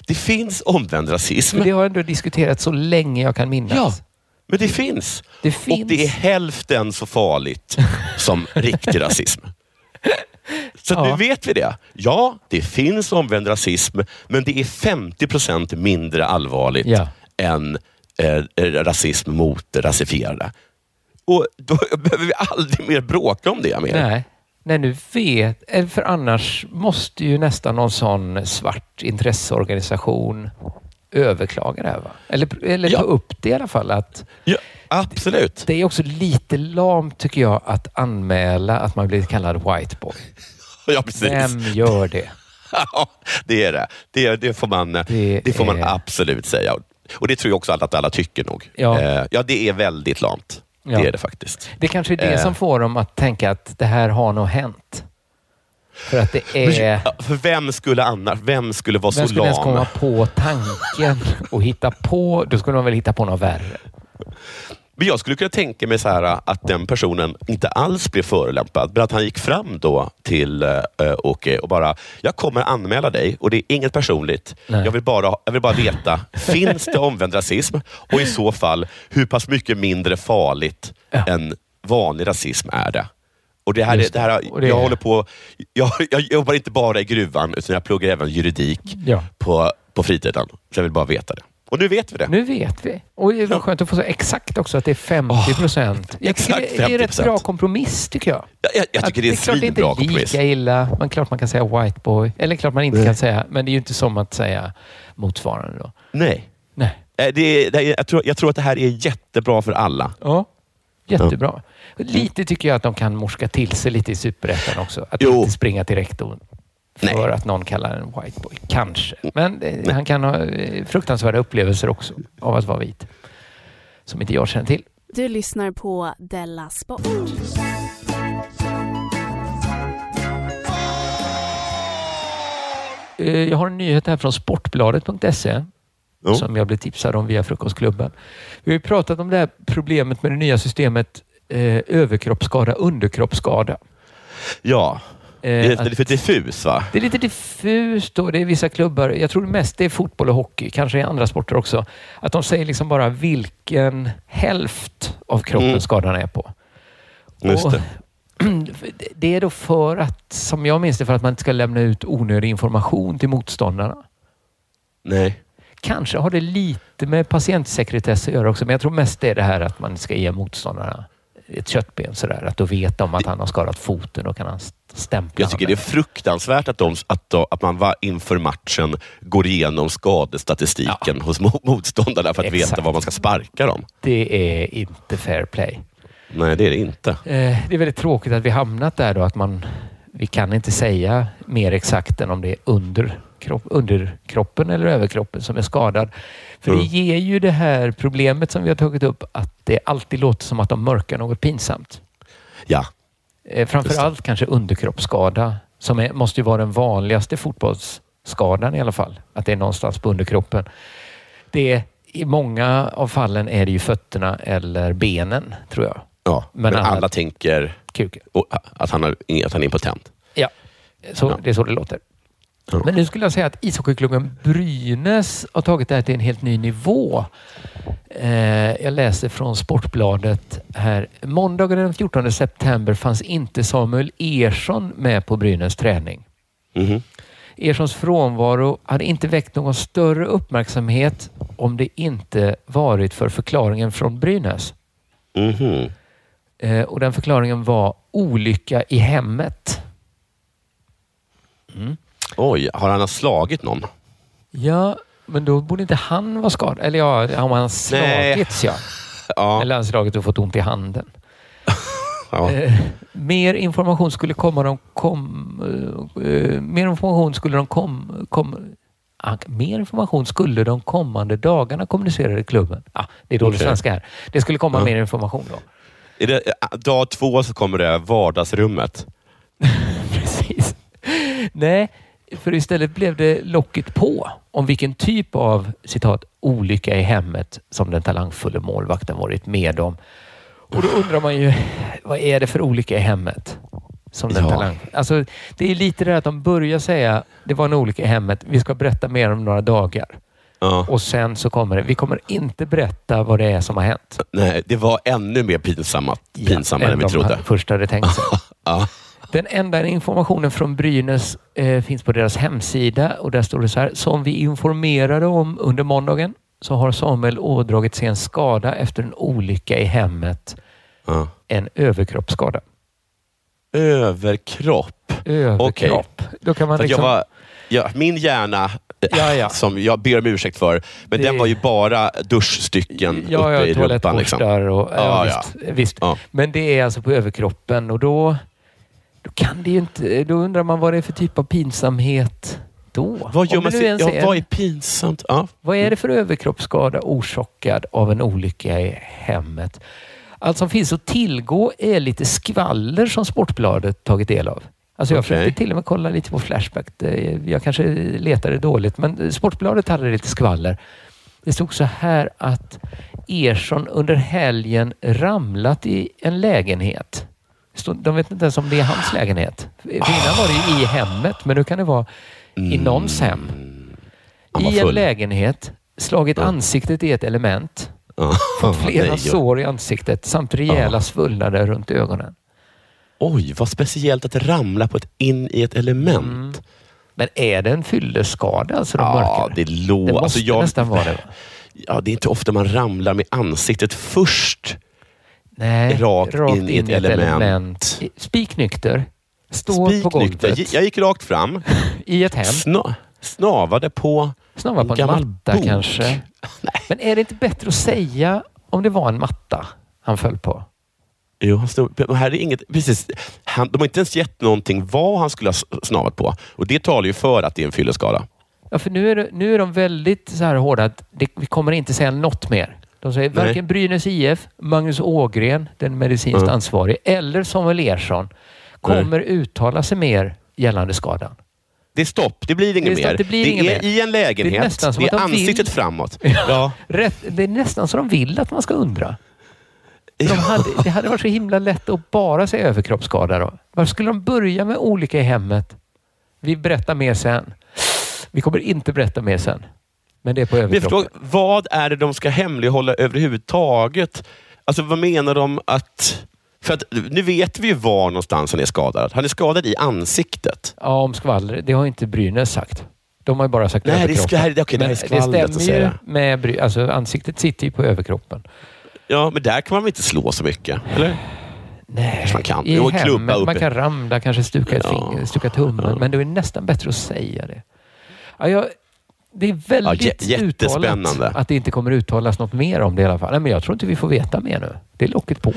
det finns omvänd rasism. det har ändå diskuterats så länge jag kan minnas. Ja, men det finns. Det Och finns. det är hälften så farligt som riktig rasism. Så Ja. nu vet vi det. Ja, det finns omvänd rasism, men det är 50 procent mindre allvarligt Ja. än eh, rasism mot rasifierade. Och då behöver vi aldrig mer bråka om det mer. Nej. Nej, nu vet... eh, För annars måste ju nästan någon sån svart intresseorganisation överklaga det här va? Eller, eller ta upp det i alla fall. Att Ja, absolut. det är också lite lamt tycker jag att anmäla att man blivit kallad whiteboy. Ja, precis. Vem gör det? Ja, det är det. Det, det får, man, det, får man är- absolut säga. Och det tror jag också att alla tycker nog. Ja. Eh, ja det är väldigt lamt. Ja. Det är det faktiskt. Det kanske är det Eh. som får dem att tänka att det här har nog hänt. För att det är... För vem skulle annars, vem skulle vara Vem så skulle ens lam? komma på tanken och hitta på? Då skulle man väl hitta på något värre. Men jag skulle kunna tänka mig så här att den personen inte alls blev förolämpad, men att han gick fram då till uh, Åke och bara, jag kommer anmäla dig och det är inget personligt. Nej. Jag vill, bara, jag vill bara veta, finns det omvänd rasism? Och i så fall, hur pass mycket mindre farligt än vanlig rasism är det? Och det här, Just det här, det. Jag är- håller på, jag, jag jobbar inte bara i gruvan, utan jag pluggar även juridik Ja. på, på fritiden. Så jag vill bara veta det. Och nu vet vi det. Nu vet vi. Och det var skönt att få så exakt också att det är 50 procent. tycker exakt det är rätt 50%. bra kompromiss tycker jag. Jag, jag, jag Att tycker det är en klart det svinbra inte är kompromiss. lika illa. Men klart man kan säga white boy. Eller klart man inte kan säga. Men det är ju inte som att säga motsvarande då. Nej. Nej. Eh, Det är, det är, jag, tror, jag tror att det här är jättebra för alla. Ja, jättebra. Lite tycker jag att de kan morska till sig lite i superettan också. Att Jo. inte springa till rektorn för att någon kallar en white boy. Kanske. Men eh, han kan ha eh, fruktansvärda upplevelser också av att vara vit. Som inte jag känner till. Du lyssnar på Della Sport. Eh, Jag har en nyhet här från sportbladet.se Jo. som jag blev tipsad om via Frukostklubben. Vi har ju pratat om det här problemet med det nya systemet eh, överkroppsskada, underkroppsskada. Ja. Det är att- lite för diffus va? Det är lite diffust och det är vissa klubbar, jag tror mest det är fotboll och hockey, kanske i andra sporter också, att de säger liksom bara vilken hälft av kroppen Mm. skadan är på. Just Och det. Det är då för att, som jag minns det, för att man inte ska lämna ut onödig information till motståndarna. Nej. Kanske har det lite med patientsekretess att göra också, men jag tror mest det är det här att man ska ge motståndarna ett köttben sådär. Att då vet de att han har skadat foten och kan han stämpla Jag tycker det är fruktansvärt att, de, att, de, att man va, inför matchen går igenom skadestatistiken hos mo- motståndarna för att Exakt. veta var man ska sparka dem. Det är inte fair play. Nej, det är det inte. Eh, Det är väldigt tråkigt att vi hamnat där då att man vi kan inte säga mer exakt än om det är under, kropp, under kroppen eller överkroppen som är skadad. För det Mm. ger ju det här problemet som vi har tagit upp att det alltid låter som att de mörkar något pinsamt. Ja. Eh, Framför allt kanske underkroppsskada som är, måste ju vara den vanligaste fotbollsskadan i alla fall. Att det är någonstans på underkroppen. Det är, I många av fallen är det ju fötterna eller benen tror jag. Ja, men, Men alla- alla tänker Kuken. att, han har, att han är impotent. Ja, så, det är så det låter. Men nu skulle jag säga att ishockeyklubben Brynäs har tagit det här till en helt ny nivå. Eh, jag läser från Sportbladet här. Måndagen den 14 september fanns inte Samuel Ersson med på Brynäs träning. Mhm. Erssons frånvaro hade inte väckt någon större uppmärksamhet om det inte varit för förklaringen från Brynäs. Mhm. Eh, och den förklaringen var olycka i hemmet. Oj, har han slagit någon? Ja, men då borde inte han vara skadad. Eller ja, har man slagits ja. Ja. Eller han slagit och fått ont i handen. Ja. Eh, mer information skulle komma de kom, eh, eh, Mer information skulle de kom, kom ah, Mer information skulle de kommande dagarna kommunicera i klubben. Ah, det är dålig Okej. svenska här. Det skulle komma Ja. mer information då. Är det, eh, dag två så kommer det vardagsrummet. Precis. Nej, för istället blev det locket på om vilken typ av citat olycka i hemmet som den talangfulla målvakten varit med om. Och då undrar man ju, vad är det för olycka i hemmet? Som den Ja. talang. Alltså, det är lite det att de börjar säga, det var en olycka i hemmet, vi ska berätta mer om några dagar. Ja. Och sen så kommer det, vi kommer inte berätta vad det är som har hänt. Nej, det var ännu mer pinsamma, pinsammare än än vi de trodde. först hade tänkt sig. Ja. Den enda informationen från Brynäs eh, finns på deras hemsida och där står det så här. Som vi informerade om under måndagen så har Samuel ådragit sig en skada efter en olycka i hemmet Ja. en överkroppsskada. Överkropp. Överkropp. Då kan man liksom... jag var, ja, min hjärna, Ja, ja. som jag ber om ursäkt för, men Det- den var ju bara duschstycken Ja, uppe i rumpan. Liksom. och... Ja, Ja, visst, visst. Men det är alltså på överkroppen och då, då kan det ju inte... Då undrar man vad det är för typ av pinsamhet då. Vad gör man sig, ja, är- vad är pinsamt? Ja. Vad är det för överkroppsskada orsakad av en olycka i hemmet? Allt som finns att tillgå är lite skvaller som Sportbladet tagit del av. Alltså jag Okej. försökte till och med kolla lite på Flashback. Jag kanske letade dåligt, men Sportbladet hade lite skvaller. Det stod så här att Ersson under helgen ramlat i en lägenhet. De vet inte ens om det är hans lägenhet. För Innan var det ju i hemmet, men nu kan det vara i någons hem. I en lägenhet, slagit ansiktet i ett element, fått flera sår i ansiktet samt rejäla svullnader runt ögonen. Oj, vad speciellt att ramla på ett, in i ett element. Men är det en fylleskada alltså de Ja, det låter... Det måste alltså jag, nästan vara det. Ja, det är inte ofta man ramlar med ansiktet först. Nej, Rakt in i ett element. Spiknykter. Står på Spiknykter. golvet. Jag gick rakt fram. I ett hem. Sna, snavade på Snarare på en gammal matta bok. kanske. Men är det inte bättre att säga om det var en matta han föll på? Jo, han stod, men här är inget, precis, han, de har inte ens gett någonting vad han skulle ha snavat på. Och Det talar ju för att det är en fylleskada. Ja, för nu är, det, nu är de väldigt så här hårda att det, vi kommer inte säga något mer. De säger Nej. varken Brynäs IF, Magnus Ågren, den medicinskt Mm. ansvarig, eller Samuel Ersson kommer uttala sig mer gällande skadan. Det är stopp, det blir inget Det mer. det blir inget är mer. i en Det är lägenhet, nästan som det är de vill- ansiktet framåt. Ja. Rätt, det är nästan så de vill att man ska undra. De hade, det hade varit så himla lätt att bara säga överkroppsskada då. Varför skulle de börja med olika i hemmet? Vi berättar mer sen. Vi kommer inte berätta mer sen. Men det är på överkroppen. förstår, vad är det de ska hemlighålla överhuvudtaget? Alltså vad menar de att... För att nu vet vi ju var någonstans han är skadad. Han är skadad i ansiktet. Ja, om skvaller. Det har inte Brynäs sagt. De har ju bara sagt Nej, det är överkroppen. skvaller- okej, det här är det stämmer ju med alltså ansiktet sitter ju på överkroppen. Ja, men där kan man väl inte slå så mycket? Eller? Nej, man kan. I hemmet, man kan ramla, kanske stuka ett Ja. finger, stuka tummen. Men det är nästan bättre att säga det. Ja, jag, det är väldigt Ja, uttalat att det inte kommer uttalas något mer om det i alla fall. Nej, men jag tror inte vi får veta mer nu. Det är locket på.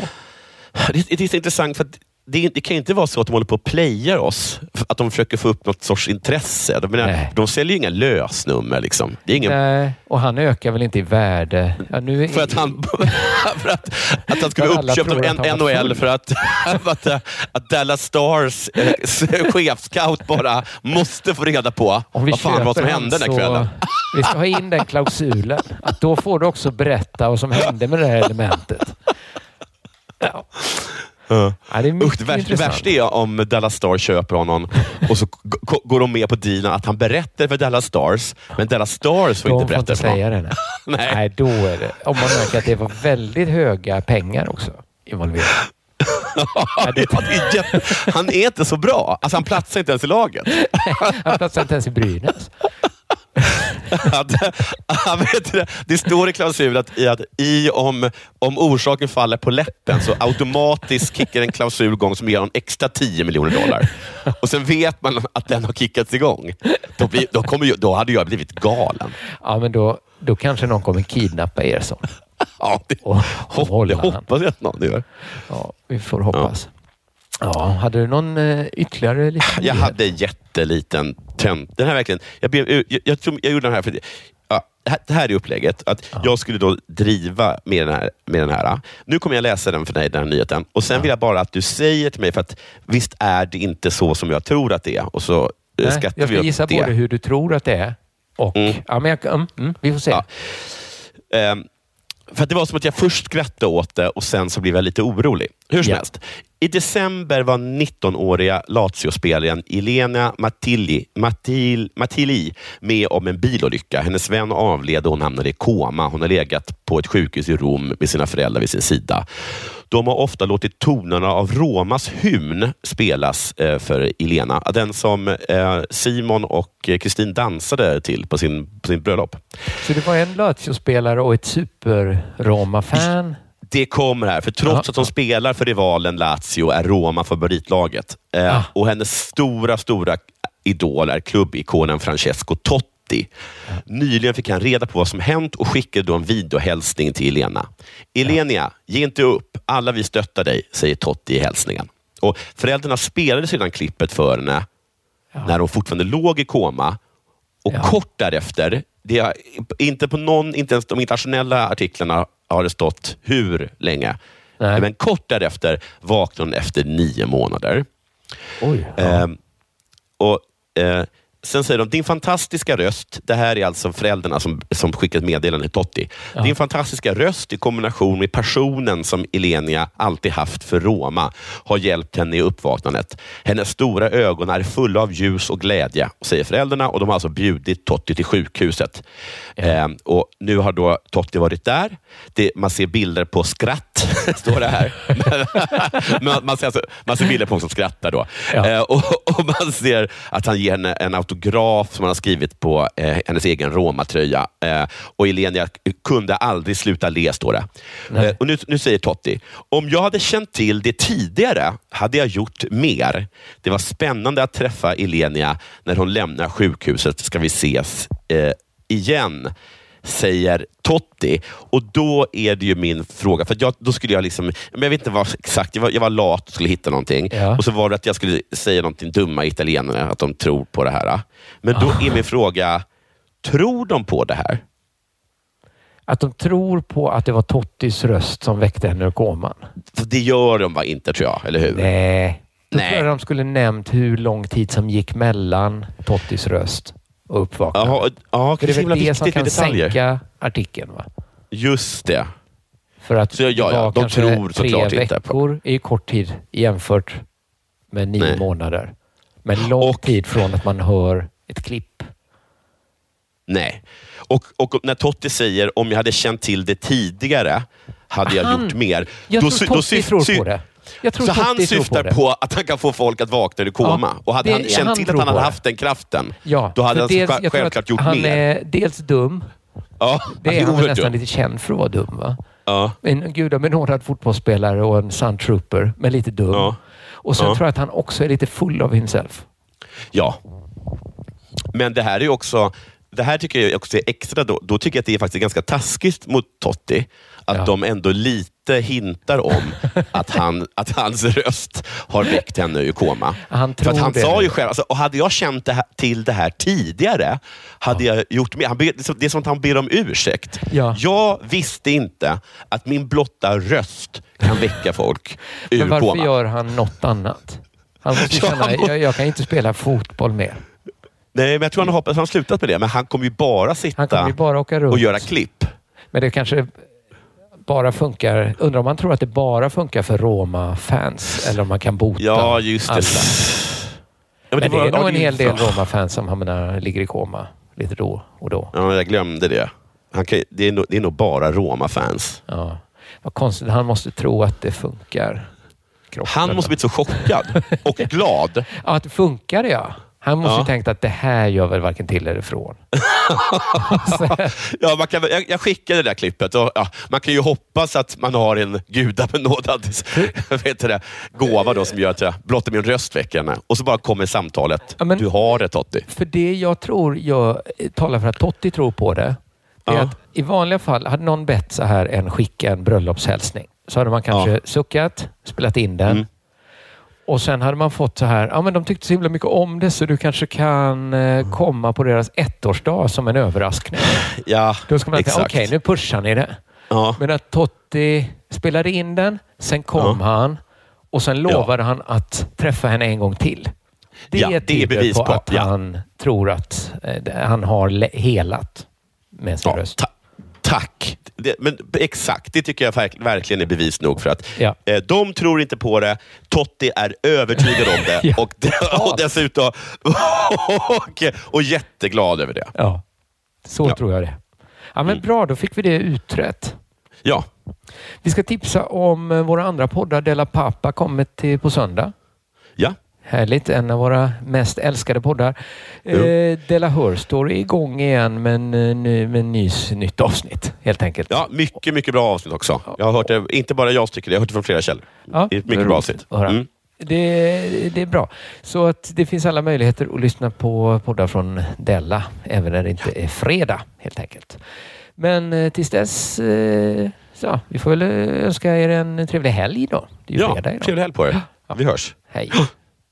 Det, det är så intressant för att det, det kan ju inte vara så att de håller på och playar oss. Att de försöker få upp något sorts intresse. De, menar, de säljer ju inga lösnummer. Liksom. Det är ingen, Nej, och han ökar väl inte i värde. Ja, nu är, för att han, för att, att han skulle alla uppköpt av NHL för att, att, att Dallas Stars eh, chefscout bara måste få reda på vad fan vad som hände den här så- kvällen. Vi ska ha in den klausulen. Att då får du också berätta vad som hände med det här elementet. Ja. Ja. Ja, det är Usch, det, värsta, det värsta är om Dallas Stars köper honom och så går de med på dealen att han berättar för Dallas Stars, men Dallas Stars får De inte får berätta inte för säga det. Nej. Nej. nej, då är det... Om man märker att det var väldigt höga pengar också involverade. Ja, det är jätte... Han är inte så bra. Alltså, han platsar inte ens i laget. Han platsar inte ens i Brynäs. Att, vet det, det står i klausulen att, i, att i om, om orsaken faller på läppen så automatiskt kickar en klausul igång som ger honom extra 10 miljoner dollar. Och sen vet man att den har kickats igång. Då, blir, då, kommer ju, då hade jag blivit galen. Ja, men då, då kanske någon kommer kidnappa Ersson. Ja, det, Och, och det hålla han. hoppas jag att någon gör. Ja, vi får hoppas. Ja, hade du någon eh, ytterligare liten Jag hade jätteliten tönt. Den här verkligen, jag, jag, jag, tror, jag gjorde den här för ja, det här- är upplägget. Att Jag skulle då driva med den, här, med den här. Nu kommer jag läsa den för dig, den här nyheten. Och Sen vill jag bara att du säger till mig, för att visst är det inte så som jag tror att det är. Och så eh, Nej, jag ska gissa det. både hur du tror att det är och... Ja, men jag, mm, mm, vi får se. Ehm, för att det var som att jag först skrattade åt det och sen så blev jag lite orolig. Hur som Ja. helst. I december var 19-åriga Lazio-spelaren Elena Matilli, Matil, Matilli med om en bilolycka. Hennes vän avled och hon hamnade i koma. Hon har legat på ett sjukhus i Rom med sina föräldrar vid sin sida. De har ofta låtit tonerna av Romas hymn spelas eh, för Elena. Den som eh, Simon och Kristin dansade till på sin, på sin bröllop. Så det var en Lazio-spelare och ett super-Roma-fan det kommer här, för trots att hon spelar för rivalen Lazio är Roma favoritlaget. Eh, Och hennes stora, stora idol är klubbikonen Francesco Totti. Nyligen fick han reda på vad som hänt och skickade då en videohälsning till Elena. Elenia, ge inte upp. Alla vi stöttar dig, säger Totti i hälsningen. Och Föräldrarna spelade sedan klippet för henne när hon fortfarande låg i koma. Och kort därefter, det inte på någon, inte ens de internationella artiklarna har det stått hur länge. Men kort därefter vaknade hon efter nio månader. Ehm, och, eh, sen säger de, din fantastiska röst, det här är alltså föräldrarna som, som skickat meddelande till Totti. Din fantastiska röst i kombination med passionen som Elenia alltid haft för Roma har hjälpt henne i uppvaknandet. Hennes stora ögon är fulla av ljus och glädje, säger föräldrarna och de har alltså bjudit Totti till sjukhuset. Ehm, och Nu har då Totti varit där. Det, man ser bilder på skratt, står det här. Men man, ser alltså, man ser bilder på honom som skrattar. Då. Eh, och, och Man ser att han ger henne en autograf som han har skrivit på eh, hennes egen Roma-tröja. Eh, och Elenia kunde aldrig sluta le, står det. Eh, och nu, nu säger Totti, om jag hade känt till det tidigare hade jag gjort mer. Det var spännande att träffa Elenia när hon lämnar sjukhuset. Ska vi ses eh, igen? Säger Totti. Och då är det ju min fråga, för jag, då skulle jag liksom, men jag vet inte vad exakt, jag var, jag var lat och skulle hitta någonting. Och så var det att jag skulle säga någonting dumma italienare, att de tror på det här. Men då är min fråga, tror de på det här? Att de tror på att det var Tottis röst som väckte henne ur koman. Det gör de va inte, tror jag, eller hur? Nej. Då tror jag de skulle nämnt hur lång tid som gick mellan Tottis röst och uppvaknandet. Ja, ja, För det är det som kan detaljer. sänka artikeln. Va? Just det. För att Så, ja, ja, det var de tror såklart tre inte på- veckor är ju kort tid jämfört med nio Nej. månader. Men lång tid från att man hör ett klipp. Nej. Och, och när Totti säger om jag hade känt till det tidigare hade jag Han- gjort mer. Jag tror sy- Totti syf- tror på det. Så han syftar på på, att han kan få folk att vakna ur koma. Ja, och hade det- han känt han till att han hade haft den kraften, Ja, då hade han dels- själv- jag tror självklart att gjort han mer. är dels dum. Ja, Det är han nästan dum. lite känd för att vara dum. Va? Ja. En gudabenådad fotbollsspelare och en sun trooper, men lite dum. Ja. Och sen Ja. tror jag att han också är lite full of himself. Ja. Men det här är ju också, det här tycker jag också är extra, då, då tycker jag att det är faktiskt ganska taskigt mot Totti. Att de ändå lite hintar om att, han, att hans röst har väckt henne ur koma. Han För tror han det sa ju själv, alltså, och hade jag känt det här, till det här tidigare, hade jag gjort mer. Han ber, det är som- att han ber om ursäkt. Ja. Jag visste inte att min blotta röst kan väcka folk ur Men varför koma. gör han något annat? Han måste Ja, känna, han må- jag, jag kan inte spela fotboll mer. Nej, men jag tror han har, hoppas han har slutat med det, men han kommer ju bara sitta kommer ju bara och göra klipp. Men det kanske bara funkar... Undrar om man tror att det bara funkar för Roma-fans eller om man kan bota Ja, just det. alla. Ja, men det, var- är nog en hel del. Roma-fans som hamnar, ligger i koma lite då och då. Ja, jag glömde det. Han kan, det, är nog, det är nog bara Roma-fans. Ja. Vad konstigt. Han måste tro att det funkar. Kroppen, Han måste blivit så chockad och glad. Ja, att det funkar ja. Han måste Ja. ju tänkt att det här gör väl varken till eller ifrån. Ja, man kan, jag, jag skickade det där klippet. Och, ja, man kan ju hoppas att man har en gudabenådad vet du det, gåva då, som gör att jag blottar min röst väcker. Och så bara kommer samtalet. Du har det Totti. För det jag tror jag talar för att Totti tror på det. det är Ja. att I vanliga fall, hade någon bett så här än skicka en bröllopshälsning, så hade man kanske suckat, spelat in den. Mm. Och sen hade man fått så här, ja men de tyckte så himla mycket om det så du kanske kan eh, komma på deras ettårsdag som en överraskning. Ja, Då ska man exakt. okej nu pushar ni det. Ja. Men att Totti spelade in den, sen kom han och sen lovade han att träffa henne en gång till. Det, Ja, det är bevis på på, att ja. han tror att eh, han har helat med sin röst. Tack! Det, men exakt, det tycker jag verk, verkligen är bevis nog för att Ja. eh, de tror inte på det. Totti är övertygad om det Ja, och, och dessutom och, och jätteglad över det. Ja, så tror jag det. Ja, men Bra, då fick vi det utrett. Ja. Vi ska tipsa om eh, våra andra poddar. Della Pappa kommer till på söndag. Ja. Härligt, en av våra mest älskade poddar. Eh, Della Hör står igång igen med eh, ny, med en ny, nytt avsnitt helt enkelt. Ja, mycket, mycket bra avsnitt också. Jag har hört det, inte bara jag tycker det, jag har hört det från flera källor. Ja, det är ett mycket bra avsnitt. Mm. Det, det är bra. Så att det finns alla möjligheter att lyssna på poddar från Della, även när det inte är fredag helt enkelt. Men eh, tills dess, eh, så, vi får väl önska er en trevlig helg då. Det är ju Ja, fredag idag. trevlig helg på er. Vi hörs. Hej.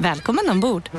Välkommen ombord!